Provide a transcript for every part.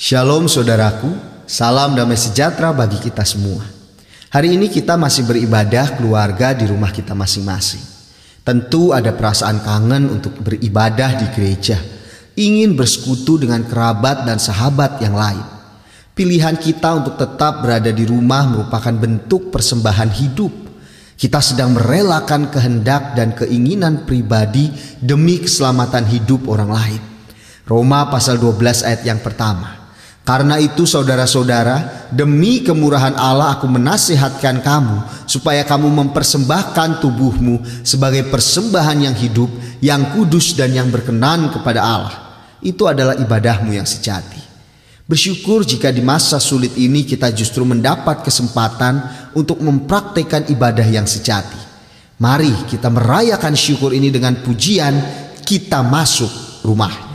Shalom saudaraku, salam damai sejahtera bagi kita semua. Hari ini kita masih beribadah keluarga di rumah kita masing-masing. Tentu ada perasaan kangen untuk beribadah di gereja, ingin bersekutu dengan kerabat dan sahabat yang lain. Pilihan kita untuk tetap berada di rumah merupakan bentuk persembahan hidup. Kita sedang merelakan kehendak dan keinginan pribadi demi keselamatan hidup orang lain. Roma pasal 12 ayat yang pertama. Karena itu saudara-saudara, demi kemurahan Allah aku menasihatkan kamu supaya kamu mempersembahkan tubuhmu sebagai persembahan yang hidup, yang kudus dan yang berkenan kepada Allah. Itu adalah ibadahmu yang sejati. Bersyukur jika di masa sulit ini kita justru mendapat kesempatan untuk mempraktekkan ibadah yang sejati. Mari kita merayakan syukur ini dengan pujian kita masuk rumah.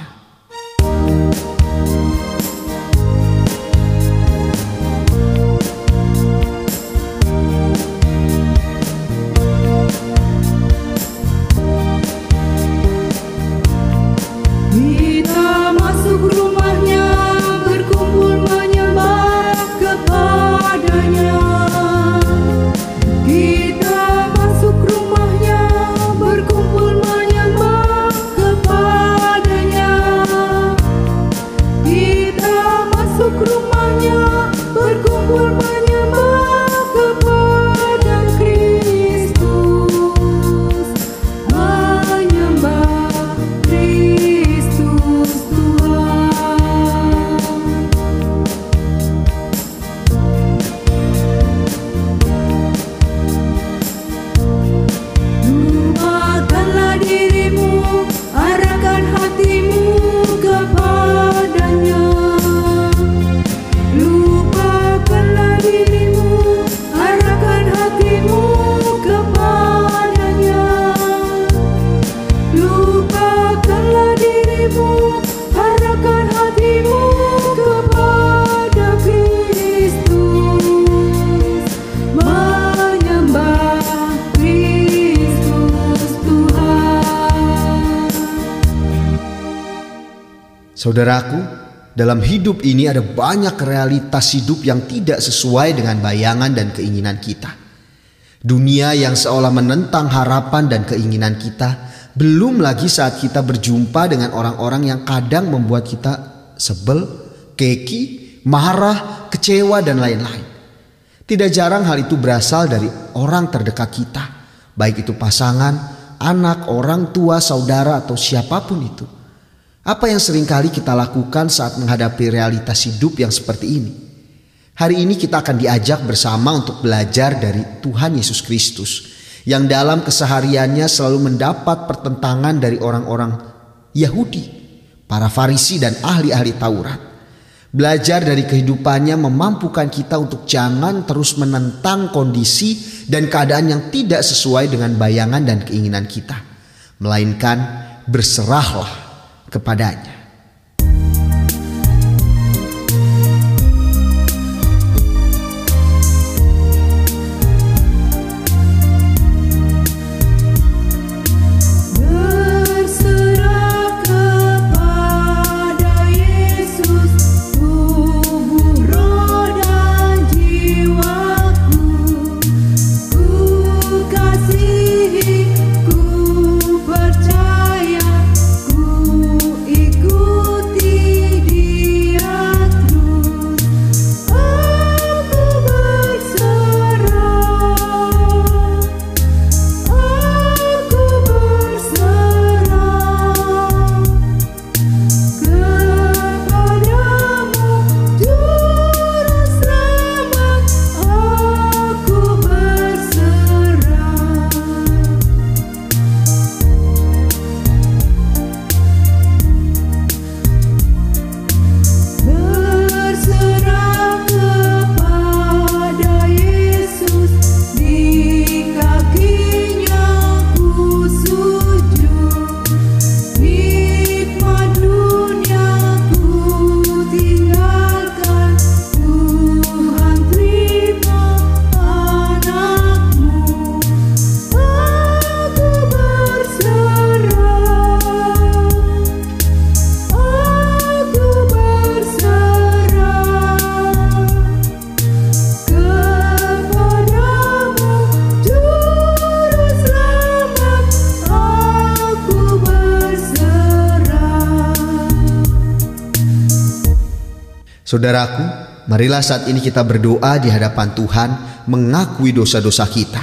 Saudaraku, dalam hidup ini ada banyak realitas hidup yang tidak sesuai dengan bayangan dan keinginan kita. Dunia yang seolah menentang harapan dan keinginan kita, belum lagi saat kita berjumpa dengan orang-orang yang kadang membuat kita sebel, keki, marah, kecewa, dan lain-lain. Tidak jarang hal itu berasal dari orang terdekat kita, baik itu pasangan, anak, orang tua, saudara, atau siapa pun itu. Apa yang sering kali kita lakukan saat menghadapi realitas hidup yang seperti ini? Hari ini kita akan diajak bersama untuk belajar dari Tuhan Yesus Kristus yang dalam kesehariannya selalu mendapat pertentangan dari orang-orang Yahudi, para Farisi dan ahli-ahli Taurat. Belajar dari kehidupannya memampukan kita untuk jangan terus menentang kondisi dan keadaan yang tidak sesuai dengan bayangan dan keinginan kita, melainkan berserahlah kepadanya. Saudaraku, marilah saat ini kita berdoa di hadapan Tuhan mengakui dosa-dosa kita.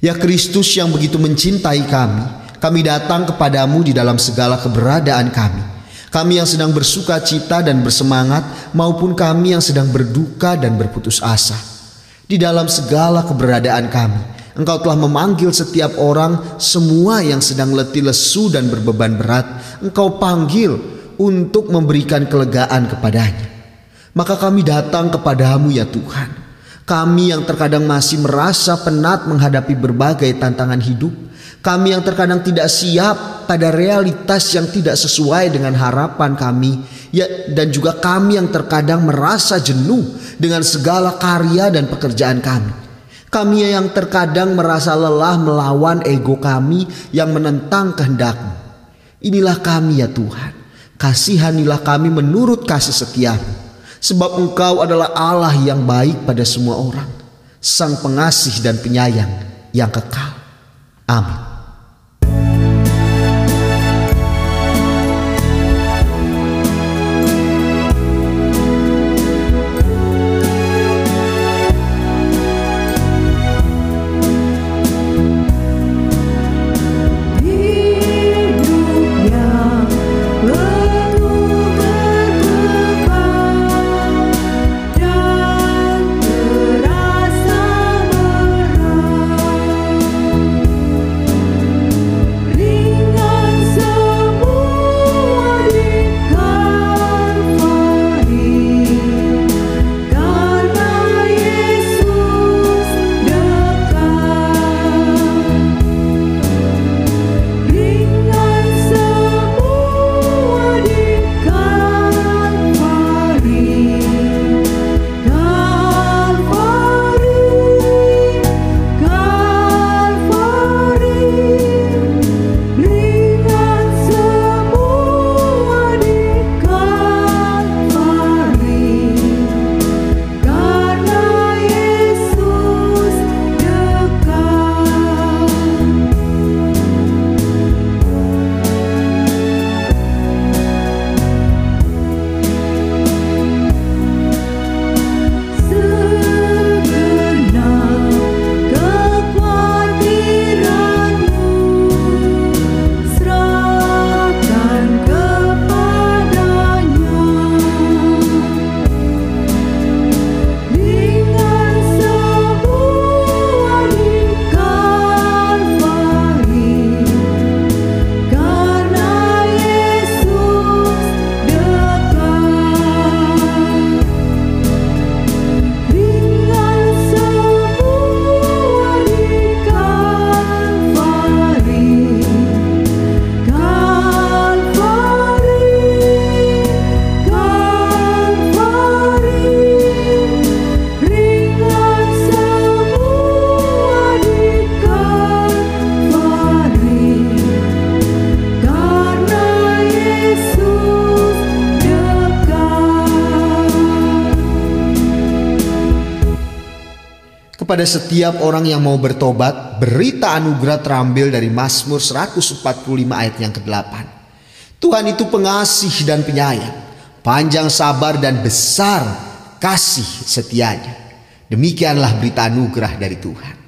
Ya Kristus yang begitu mencintai kami, kami datang kepadamu di dalam segala keberadaan kami. Kami yang sedang bersuka cita dan bersemangat maupun kami yang sedang berduka dan berputus asa. Di dalam segala keberadaan kami, Engkau telah memanggil setiap orang, semua yang sedang letih lesu dan berbeban berat, Engkau panggil untuk memberikan kelegaan kepadanya. Maka kami datang kepadamu ya Tuhan. Kami yang terkadang masih merasa penat menghadapi berbagai tantangan hidup. Kami yang terkadang tidak siap pada realitas yang tidak sesuai dengan harapan kami. Ya, dan juga kami yang terkadang merasa jenuh dengan segala karya dan pekerjaan kami. Kami yang terkadang merasa lelah melawan ego kami yang menentang kehendakmu. Inilah kami ya Tuhan kasihanilah kami menurut kasih setiamu. Sebab engkau adalah Allah yang baik pada semua orang. Sang pengasih dan penyayang yang kekal. Amin. Kepada setiap orang yang mau bertobat, berita anugerah terambil dari Mazmur 145 ayat yang ke-8. Tuhan itu pengasih dan penyayang, panjang sabar dan besar kasih setianya. Demikianlah berita anugerah dari Tuhan.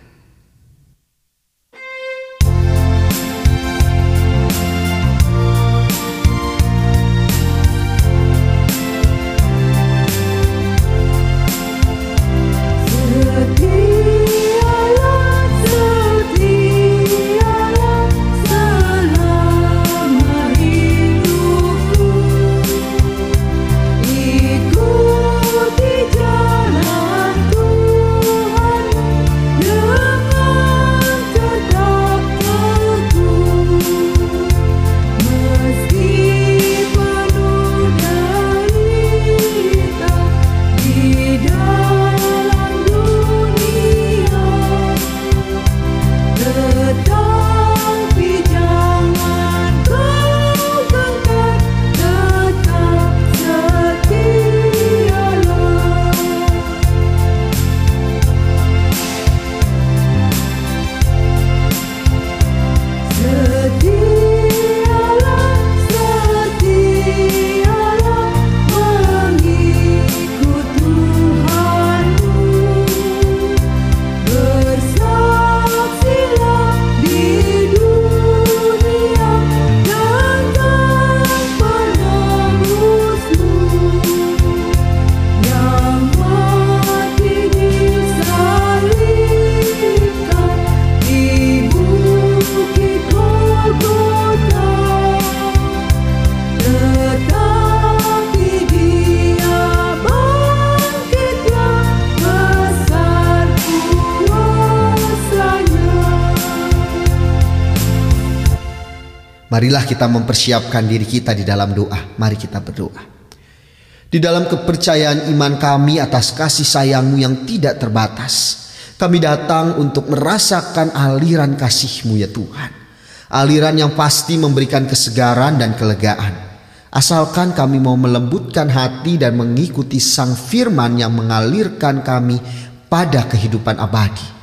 Marilah kita mempersiapkan diri kita di dalam doa. Mari kita berdoa. Di dalam kepercayaan iman kami atas kasih sayangmu yang tidak terbatas. Kami datang untuk merasakan aliran kasihmu ya Tuhan. Aliran yang pasti memberikan kesegaran dan kelegaan. Asalkan kami mau melembutkan hati dan mengikuti sang firman yang mengalirkan kami pada kehidupan abadi.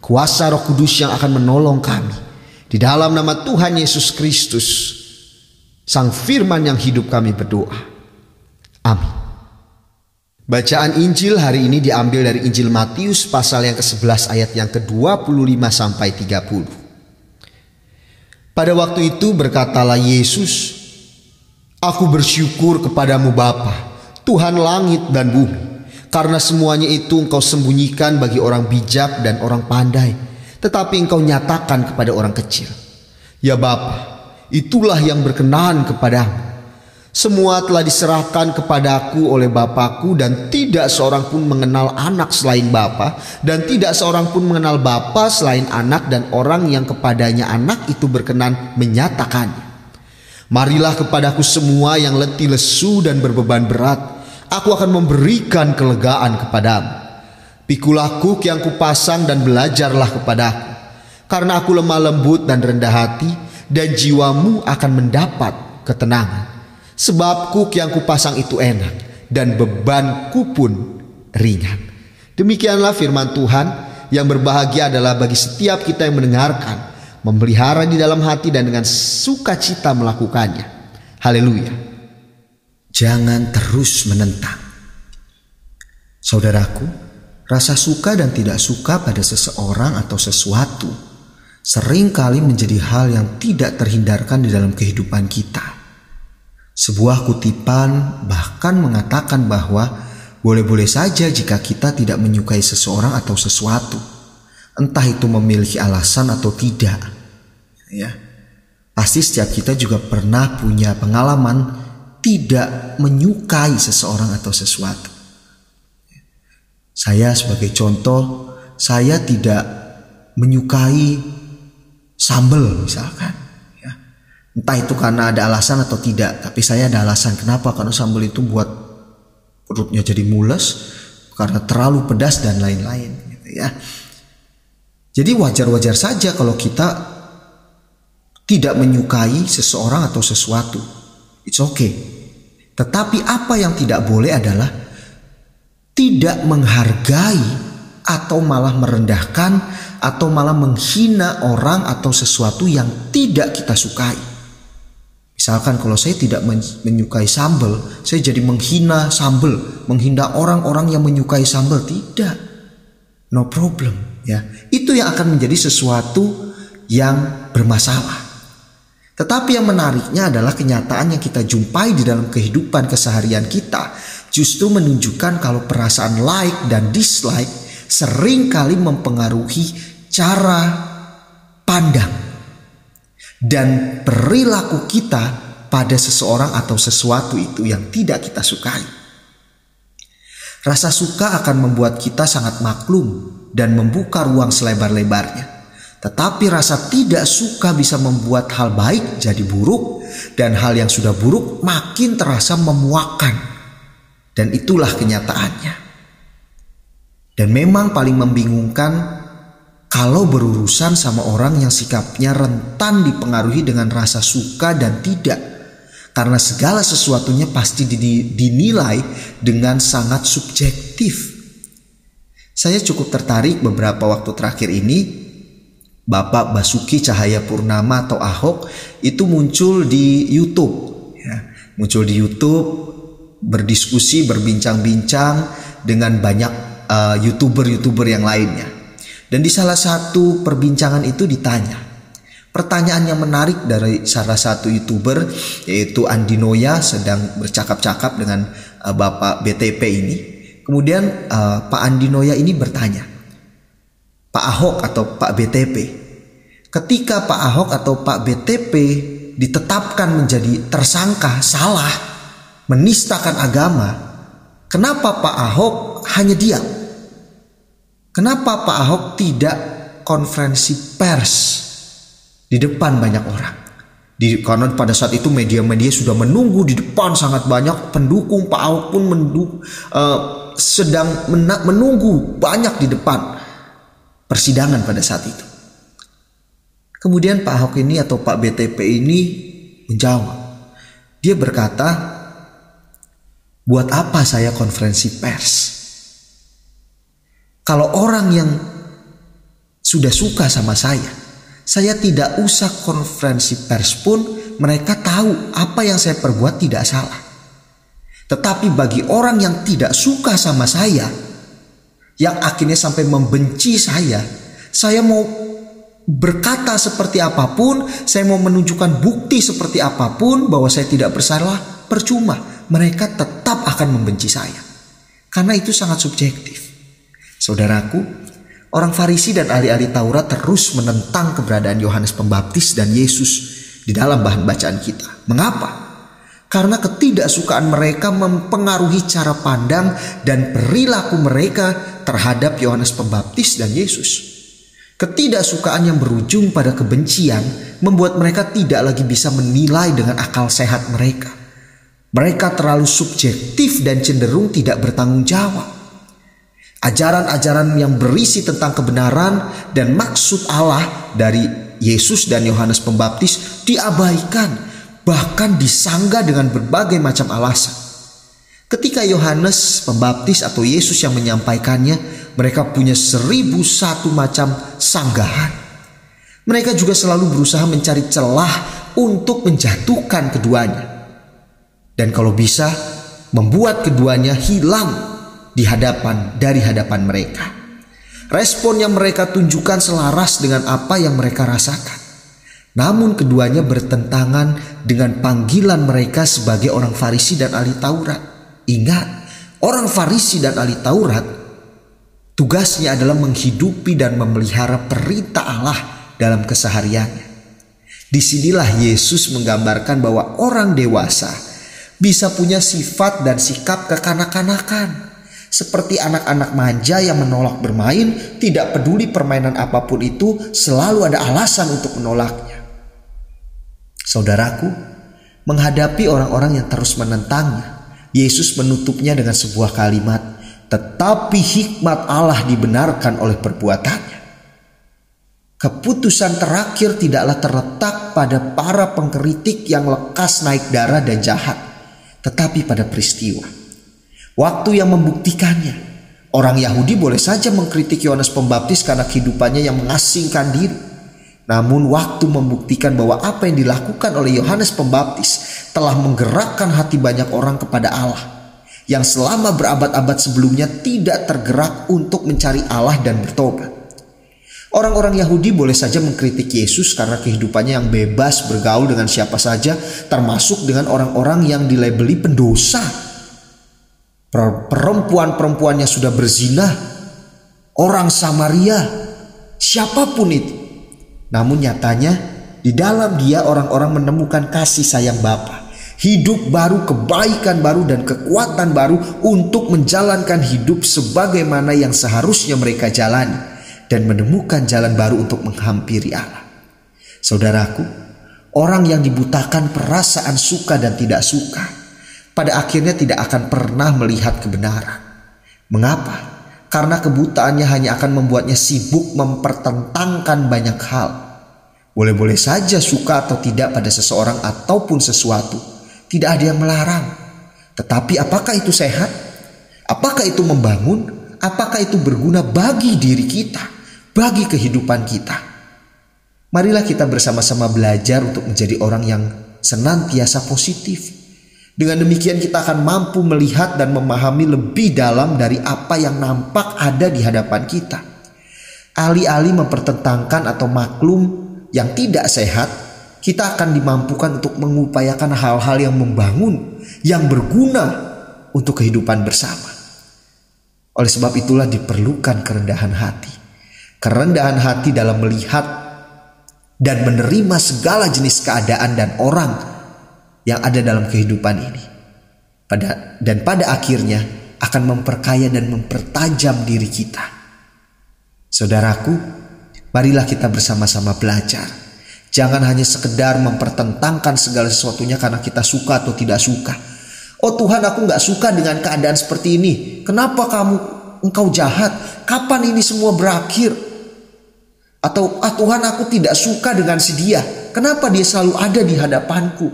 Kuasa roh kudus yang akan menolong kami di dalam nama Tuhan Yesus Kristus, Sang Firman yang hidup kami berdoa. Amin. Bacaan Injil hari ini diambil dari Injil Matius pasal yang ke-11 ayat yang ke-25 sampai 30. Pada waktu itu berkatalah Yesus, Aku bersyukur kepadamu Bapa, Tuhan langit dan bumi, karena semuanya itu engkau sembunyikan bagi orang bijak dan orang pandai tetapi engkau nyatakan kepada orang kecil. Ya Bapa, itulah yang berkenan kepadamu. Semua telah diserahkan kepadaku oleh Bapakku dan tidak seorang pun mengenal anak selain Bapa dan tidak seorang pun mengenal Bapa selain anak dan orang yang kepadanya anak itu berkenan menyatakannya. Marilah kepadaku semua yang letih lesu dan berbeban berat, aku akan memberikan kelegaan kepadamu. Pikulah kuk yang kupasang dan belajarlah kepadaku. Karena aku lemah lembut dan rendah hati dan jiwamu akan mendapat ketenangan. Sebab kuk yang kupasang itu enak dan bebanku pun ringan. Demikianlah firman Tuhan yang berbahagia adalah bagi setiap kita yang mendengarkan, memelihara di dalam hati dan dengan sukacita melakukannya. Haleluya. Jangan terus menentang. Saudaraku, Rasa suka dan tidak suka pada seseorang atau sesuatu sering kali menjadi hal yang tidak terhindarkan di dalam kehidupan kita. Sebuah kutipan bahkan mengatakan bahwa boleh-boleh saja jika kita tidak menyukai seseorang atau sesuatu, entah itu memiliki alasan atau tidak. Ya, pasti setiap kita juga pernah punya pengalaman tidak menyukai seseorang atau sesuatu. Saya sebagai contoh, saya tidak menyukai sambal misalkan. Ya. Entah itu karena ada alasan atau tidak, tapi saya ada alasan. Kenapa? Karena sambal itu buat perutnya jadi mules, karena terlalu pedas dan lain-lain. Gitu ya. Jadi wajar-wajar saja kalau kita tidak menyukai seseorang atau sesuatu. It's okay. Tetapi apa yang tidak boleh adalah tidak menghargai atau malah merendahkan atau malah menghina orang atau sesuatu yang tidak kita sukai. Misalkan kalau saya tidak menyukai sambal, saya jadi menghina sambal, menghina orang-orang yang menyukai sambal. Tidak. No problem, ya. Itu yang akan menjadi sesuatu yang bermasalah. Tetapi yang menariknya adalah kenyataan yang kita jumpai di dalam kehidupan keseharian kita justru menunjukkan kalau perasaan like dan dislike sering kali mempengaruhi cara pandang dan perilaku kita pada seseorang atau sesuatu itu yang tidak kita sukai. Rasa suka akan membuat kita sangat maklum dan membuka ruang selebar-lebarnya. Tetapi rasa tidak suka bisa membuat hal baik jadi buruk dan hal yang sudah buruk makin terasa memuakan. Dan itulah kenyataannya. Dan memang paling membingungkan kalau berurusan sama orang yang sikapnya rentan dipengaruhi dengan rasa suka dan tidak. Karena segala sesuatunya pasti dinilai dengan sangat subjektif. Saya cukup tertarik beberapa waktu terakhir ini Bapak Basuki Cahaya Purnama atau Ahok itu muncul di YouTube ya. muncul di YouTube berdiskusi berbincang-bincang dengan banyak uh, youtuber-youtuber yang lainnya. Dan di salah satu perbincangan itu ditanya. Pertanyaan yang menarik dari salah satu youtuber yaitu Andi Noya sedang bercakap-cakap dengan uh, Bapak BTP ini. Kemudian uh, Pak Andi Noya ini bertanya Pak Ahok atau Pak BTP. Ketika Pak Ahok atau Pak BTP ditetapkan menjadi tersangka salah, menistakan agama, kenapa Pak Ahok hanya diam? Kenapa Pak Ahok tidak konferensi pers di depan banyak orang? Di, karena pada saat itu media-media sudah menunggu di depan sangat banyak pendukung Pak Ahok pun mendu, uh, sedang menunggu banyak di depan persidangan pada saat itu. Kemudian Pak Ahok ini atau Pak BTP ini menjawab. Dia berkata, "Buat apa saya konferensi pers? Kalau orang yang sudah suka sama saya, saya tidak usah konferensi pers pun mereka tahu apa yang saya perbuat tidak salah. Tetapi bagi orang yang tidak suka sama saya, yang akhirnya sampai membenci saya, saya mau berkata seperti apa pun, saya mau menunjukkan bukti seperti apa pun bahwa saya tidak bersalah, percuma. Mereka tetap akan membenci saya. Karena itu sangat subjektif. Saudaraku, Orang Farisi dan ahli-ahli Taurat terus menentang keberadaan Yohanes Pembaptis dan Yesus di dalam bahan bacaan kita. Mengapa? Karena ketidaksukaan mereka mempengaruhi cara pandang dan perilaku mereka terhadap Yohanes Pembaptis dan Yesus. Ketidaksukaan yang berujung pada kebencian membuat mereka tidak lagi bisa menilai dengan akal sehat mereka. Mereka terlalu subjektif dan cenderung tidak bertanggung jawab. Ajaran-ajaran yang berisi tentang kebenaran dan maksud Allah dari Yesus dan Yohanes Pembaptis diabaikan, bahkan disanggah dengan berbagai macam alasan. Ketika Yohanes Pembaptis atau Yesus yang menyampaikannya, mereka punya seribu satu macam sanggahan. Mereka juga selalu berusaha mencari celah untuk menjatuhkan keduanya. Dan kalau bisa, membuat keduanya hilang di hadapan dari hadapan mereka. Respon yang mereka tunjukkan selaras dengan apa yang mereka rasakan. Namun keduanya bertentangan dengan panggilan mereka sebagai orang Farisi dan ahli Taurat. Ingat, orang Farisi dan ahli Taurat tugasnya adalah menghidupi dan memelihara perintah Allah dalam kesehariannya. Di sinilah Yesus menggambarkan bahwa orang dewasa bisa punya sifat dan sikap kekanak-kanakan seperti anak-anak manja yang menolak bermain, tidak peduli permainan apa pun itu, selalu ada alasan untuk menolaknya. Saudaraku, menghadapi orang-orang yang terus menentangnya, Yesus menutupnya dengan sebuah kalimat, "Tetapi hikmat Allah dibenarkan oleh perbuatannya." Keputusan terakhir tidaklah terletak pada para pengkritik yang lekas naik darah dan jahat, tetapi pada peristiwa Waktu yang membuktikannya. Orang Yahudi boleh saja mengkritik Yohanes Pembaptis karena kehidupannya yang mengasingkan diri. Namun waktu membuktikan bahwa apa yang dilakukan oleh Yohanes Pembaptis telah menggerakkan hati banyak orang kepada Allah. Yang selama berabad-abad sebelumnya tidak tergerak untuk mencari Allah dan bertobat. Orang-orang Yahudi boleh saja mengkritik Yesus karena kehidupannya yang bebas bergaul dengan siapa saja, termasuk dengan orang-orang yang dilabeli pendosa. Perempuan-perempuannya sudah berzina, orang Samaria, siapa pun itu. Namun nyatanya di dalam dia orang-orang menemukan kasih sayang Bapa, hidup baru, kebaikan baru dan kekuatan baru untuk menjalankan hidup sebagaimana yang seharusnya mereka jalani dan menemukan jalan baru untuk menghampiri Allah. Saudaraku, orang yang dibutakan perasaan suka dan tidak suka pada akhirnya tidak akan pernah melihat kebenaran. Mengapa? Karena kebutaannya hanya akan membuatnya sibuk mempertentangkan banyak hal. Boleh-boleh saja suka atau tidak pada seseorang ataupun sesuatu. Tidak ada yang melarang. Tetapi apakah itu sehat? Apakah itu membangun? Apakah itu berguna bagi diri kita? Bagi kehidupan kita? Marilah kita bersama-sama belajar untuk menjadi orang yang senantiasa positif dengan demikian kita akan mampu melihat dan memahami lebih dalam dari apa yang nampak ada di hadapan kita. Alih-alih mempertentangkan atau maklum yang tidak sehat, kita akan dimampukan untuk mengupayakan hal-hal yang membangun, yang berguna untuk kehidupan bersama. Oleh sebab itulah diperlukan kerendahan hati. Kerendahan hati dalam melihat dan menerima segala jenis keadaan dan orang yang ada dalam kehidupan ini. Pada dan pada akhirnya akan memperkaya dan mempertajam diri kita. Saudaraku, marilah kita bersama-sama belajar. Jangan hanya sekedar mempertentangkan segala sesuatunya karena kita suka atau tidak suka. Oh Tuhan aku nggak suka dengan keadaan seperti ini. Kenapa kamu engkau jahat? Kapan ini semua berakhir? Atau ah Tuhan aku tidak suka dengan si dia. Kenapa dia selalu ada di hadapanku?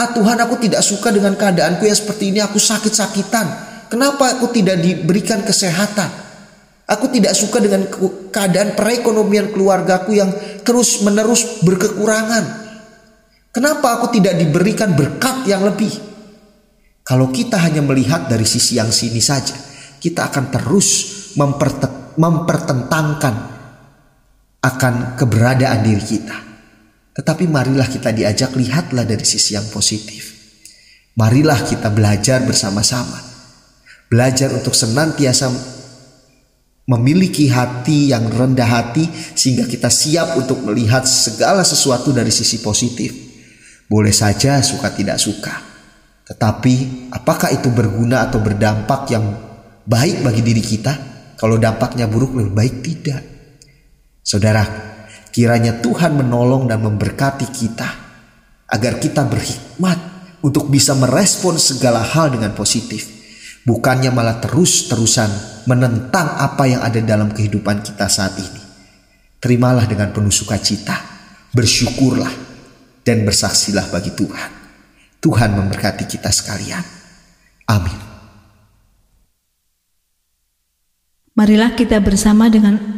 Ah Tuhan aku tidak suka dengan keadaanku yang seperti ini. Aku sakit-sakitan. Kenapa aku tidak diberikan kesehatan? Aku tidak suka dengan keadaan perekonomian keluargaku yang terus menerus berkekurangan. Kenapa aku tidak diberikan berkat yang lebih? Kalau kita hanya melihat dari sisi yang sini saja, kita akan terus mempertentangkan akan keberadaan diri kita. Tetapi marilah kita diajak lihatlah dari sisi yang positif. Marilah kita belajar bersama-sama. Belajar untuk senantiasa memiliki hati yang rendah hati sehingga kita siap untuk melihat segala sesuatu dari sisi positif. Boleh saja suka tidak suka. Tetapi apakah itu berguna atau berdampak yang baik bagi diri kita? Kalau dampaknya buruk lebih baik tidak. Saudara, kiranya Tuhan menolong dan memberkati kita agar kita berhikmat untuk bisa merespon segala hal dengan positif Bukannya malah terus-terusan menentang apa yang ada dalam kehidupan kita saat ini. Terimalah dengan penuh sukacita, bersyukurlah, dan bersaksilah bagi Tuhan. Tuhan memberkati kita sekalian. Amin. Marilah kita bersama dengan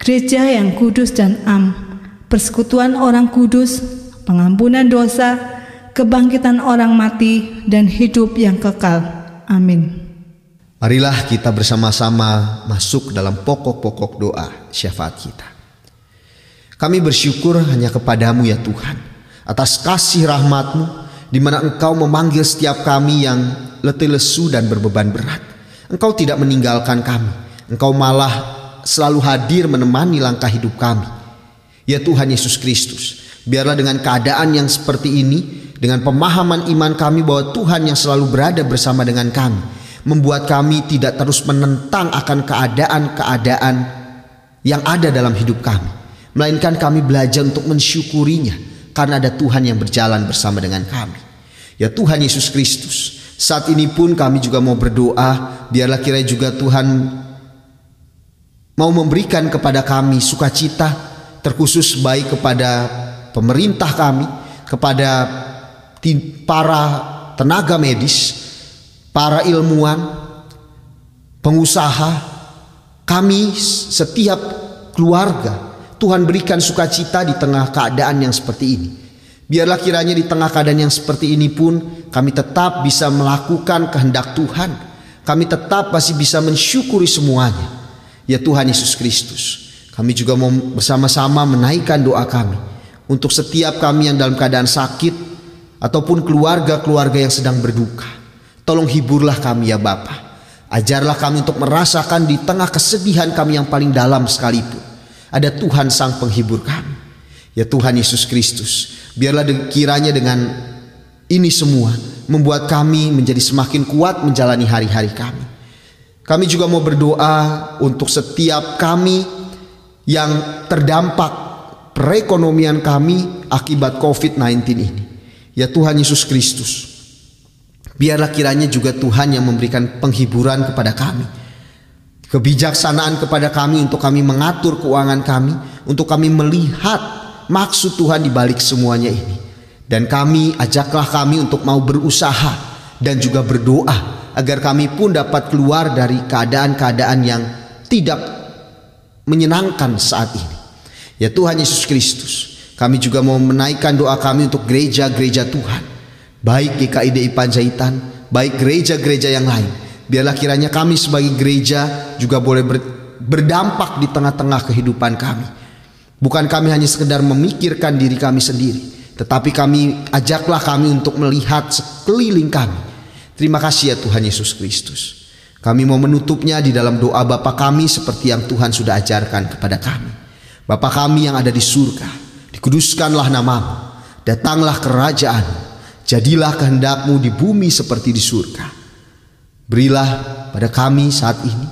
gereja yang kudus dan am, persekutuan orang kudus, pengampunan dosa, kebangkitan orang mati, dan hidup yang kekal. Amin. Marilah kita bersama-sama masuk dalam pokok-pokok doa syafaat kita. Kami bersyukur hanya kepadamu ya Tuhan atas kasih rahmatmu di mana engkau memanggil setiap kami yang letih lesu dan berbeban berat. Engkau tidak meninggalkan kami. Engkau malah selalu hadir menemani langkah hidup kami. Ya Tuhan Yesus Kristus, biarlah dengan keadaan yang seperti ini, dengan pemahaman iman kami bahwa Tuhan yang selalu berada bersama dengan kami, membuat kami tidak terus menentang akan keadaan-keadaan yang ada dalam hidup kami, melainkan kami belajar untuk mensyukurinya karena ada Tuhan yang berjalan bersama dengan kami. Ya Tuhan Yesus Kristus, saat ini pun kami juga mau berdoa, biarlah kira juga Tuhan mau memberikan kepada kami sukacita terkhusus baik kepada pemerintah kami, kepada para tenaga medis, para ilmuwan, pengusaha, kami setiap keluarga Tuhan berikan sukacita di tengah keadaan yang seperti ini. Biarlah kiranya di tengah keadaan yang seperti ini pun kami tetap bisa melakukan kehendak Tuhan. Kami tetap masih bisa mensyukuri semuanya. Ya Tuhan Yesus Kristus. Kami juga mau bersama-sama menaikkan doa kami untuk setiap kami yang dalam keadaan sakit ataupun keluarga-keluarga yang sedang berduka. Tolong hiburlah kami ya Bapa. Ajarlah kami untuk merasakan di tengah kesedihan kami yang paling dalam sekalipun. Ada Tuhan sang penghibur kami. Ya Tuhan Yesus Kristus. Biarlah kiranya dengan ini semua membuat kami menjadi semakin kuat menjalani hari-hari kami. Kami juga mau berdoa untuk setiap kami yang terdampak perekonomian kami akibat COVID-19 ini. Ya Tuhan Yesus Kristus, Biarlah kiranya juga Tuhan yang memberikan penghiburan kepada kami. Kebijaksanaan kepada kami untuk kami mengatur keuangan kami, untuk kami melihat maksud Tuhan di balik semuanya ini. Dan kami ajaklah kami untuk mau berusaha dan juga berdoa agar kami pun dapat keluar dari keadaan-keadaan yang tidak menyenangkan saat ini. Ya Tuhan Yesus Kristus, kami juga mau menaikkan doa kami untuk gereja-gereja Tuhan. Baik GKIDI Panjaitan, baik gereja-gereja yang lain. Biarlah kiranya kami sebagai gereja juga boleh ber, berdampak di tengah-tengah kehidupan kami. Bukan kami hanya sekedar memikirkan diri kami sendiri, tetapi kami ajaklah kami untuk melihat sekeliling kami. Terima kasih ya Tuhan Yesus Kristus. Kami mau menutupnya di dalam doa Bapa kami seperti yang Tuhan sudah ajarkan kepada kami. Bapa kami yang ada di surga, dikuduskanlah namamu, datanglah kerajaan, jadilah kehendakmu di bumi seperti di surga. Berilah pada kami saat ini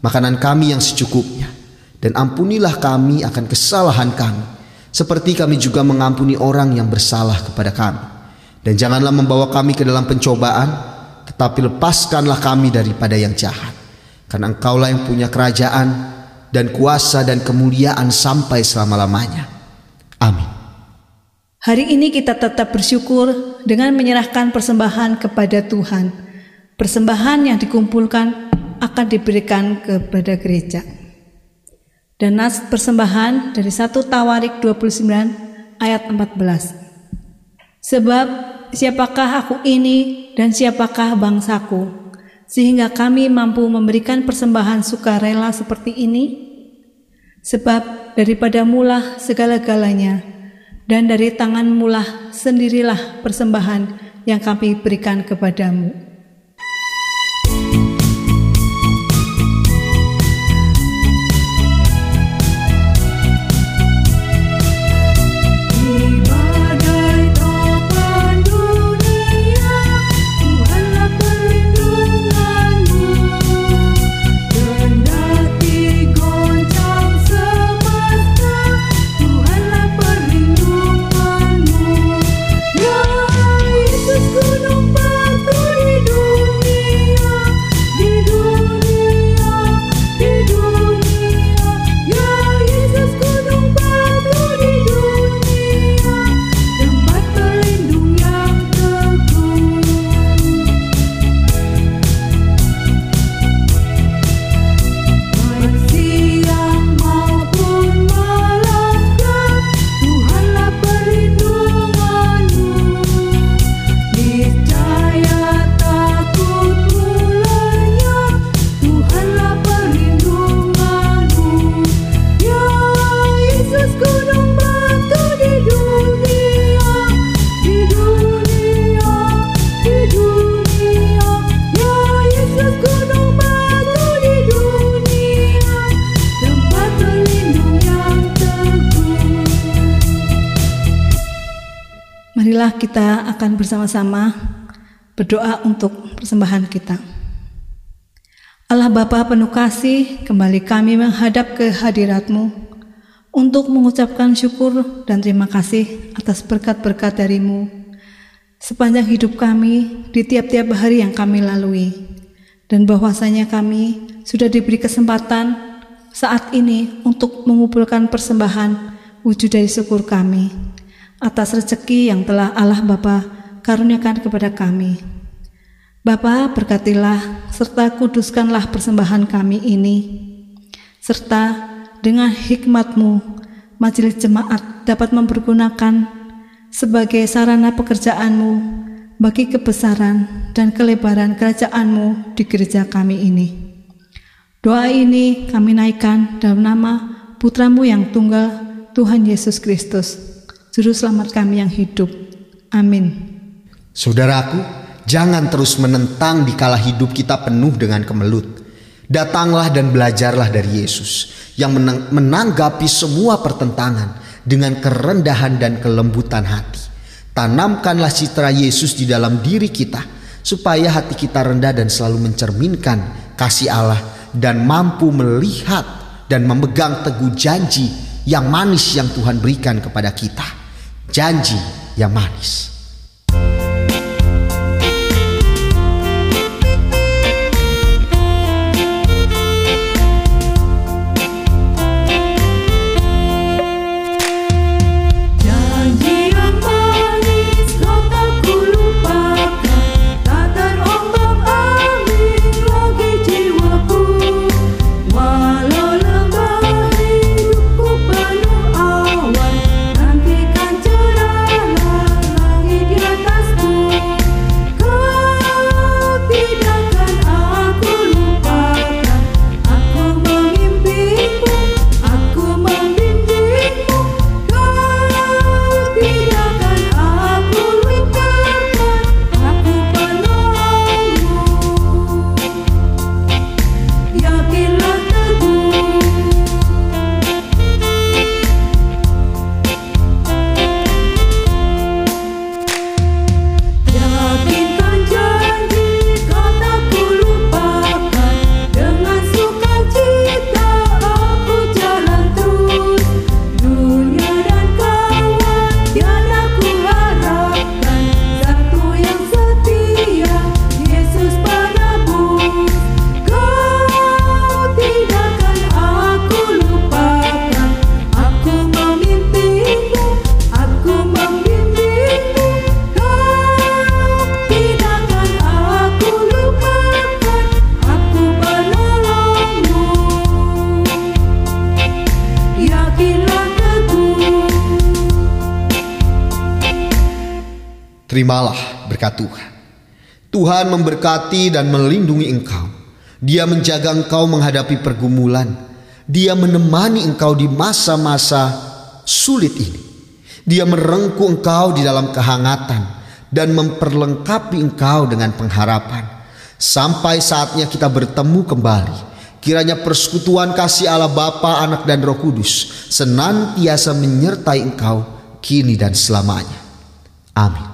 makanan kami yang secukupnya dan ampunilah kami akan kesalahan kami, seperti kami juga mengampuni orang yang bersalah kepada kami. Dan janganlah membawa kami ke dalam pencobaan, tetapi lepaskanlah kami daripada yang jahat. Karena engkaulah yang punya kerajaan dan kuasa dan kemuliaan sampai selama-lamanya. Amin. Hari ini kita tetap bersyukur dengan menyerahkan persembahan kepada Tuhan. Persembahan yang dikumpulkan akan diberikan kepada gereja. Dan nas persembahan dari 1 Tawarik 29 ayat 14. Sebab siapakah aku ini dan siapakah bangsaku sehingga kami mampu memberikan persembahan sukarela seperti ini? Sebab daripada mulah segala-galanya dan dari tangan mulah sendirilah persembahan yang kami berikan kepadamu. Kita akan bersama-sama berdoa untuk persembahan kita. Allah Bapa penuh kasih, kembali kami menghadap ke hadiratmu untuk mengucapkan syukur dan terima kasih atas berkat-berkat darimu sepanjang hidup kami di tiap-tiap hari yang kami lalui dan bahwasanya kami sudah diberi kesempatan saat ini untuk mengumpulkan persembahan wujud dari syukur kami atas rezeki yang telah Allah Bapa karuniakan kepada kami. Bapa berkatilah serta kuduskanlah persembahan kami ini, serta dengan hikmatmu majelis jemaat dapat mempergunakan sebagai sarana pekerjaanmu bagi kebesaran dan kelebaran kerajaanmu di gereja kami ini. Doa ini kami naikkan dalam nama putramu yang tunggal Tuhan Yesus Kristus. Juru selamat kami yang hidup. Amin. Saudaraku, jangan terus menentang di kala hidup kita penuh dengan kemelut. Datanglah dan belajarlah dari Yesus yang menang menanggapi semua pertentangan dengan kerendahan dan kelembutan hati. Tanamkanlah citra Yesus di dalam diri kita supaya hati kita rendah dan selalu mencerminkan kasih Allah dan mampu melihat dan memegang teguh janji yang manis yang Tuhan berikan kepada kita janji yang manis. Terimalah berkat Tuhan. Tuhan memberkati dan melindungi engkau. Dia menjaga engkau menghadapi pergumulan. Dia menemani engkau di masa-masa sulit ini. Dia merengkuh engkau di dalam kehangatan dan memperlengkapi engkau dengan pengharapan. Sampai saatnya kita bertemu kembali. Kiranya persekutuan kasih Allah Bapa, Anak dan Roh Kudus senantiasa menyertai engkau kini dan selamanya. Amin.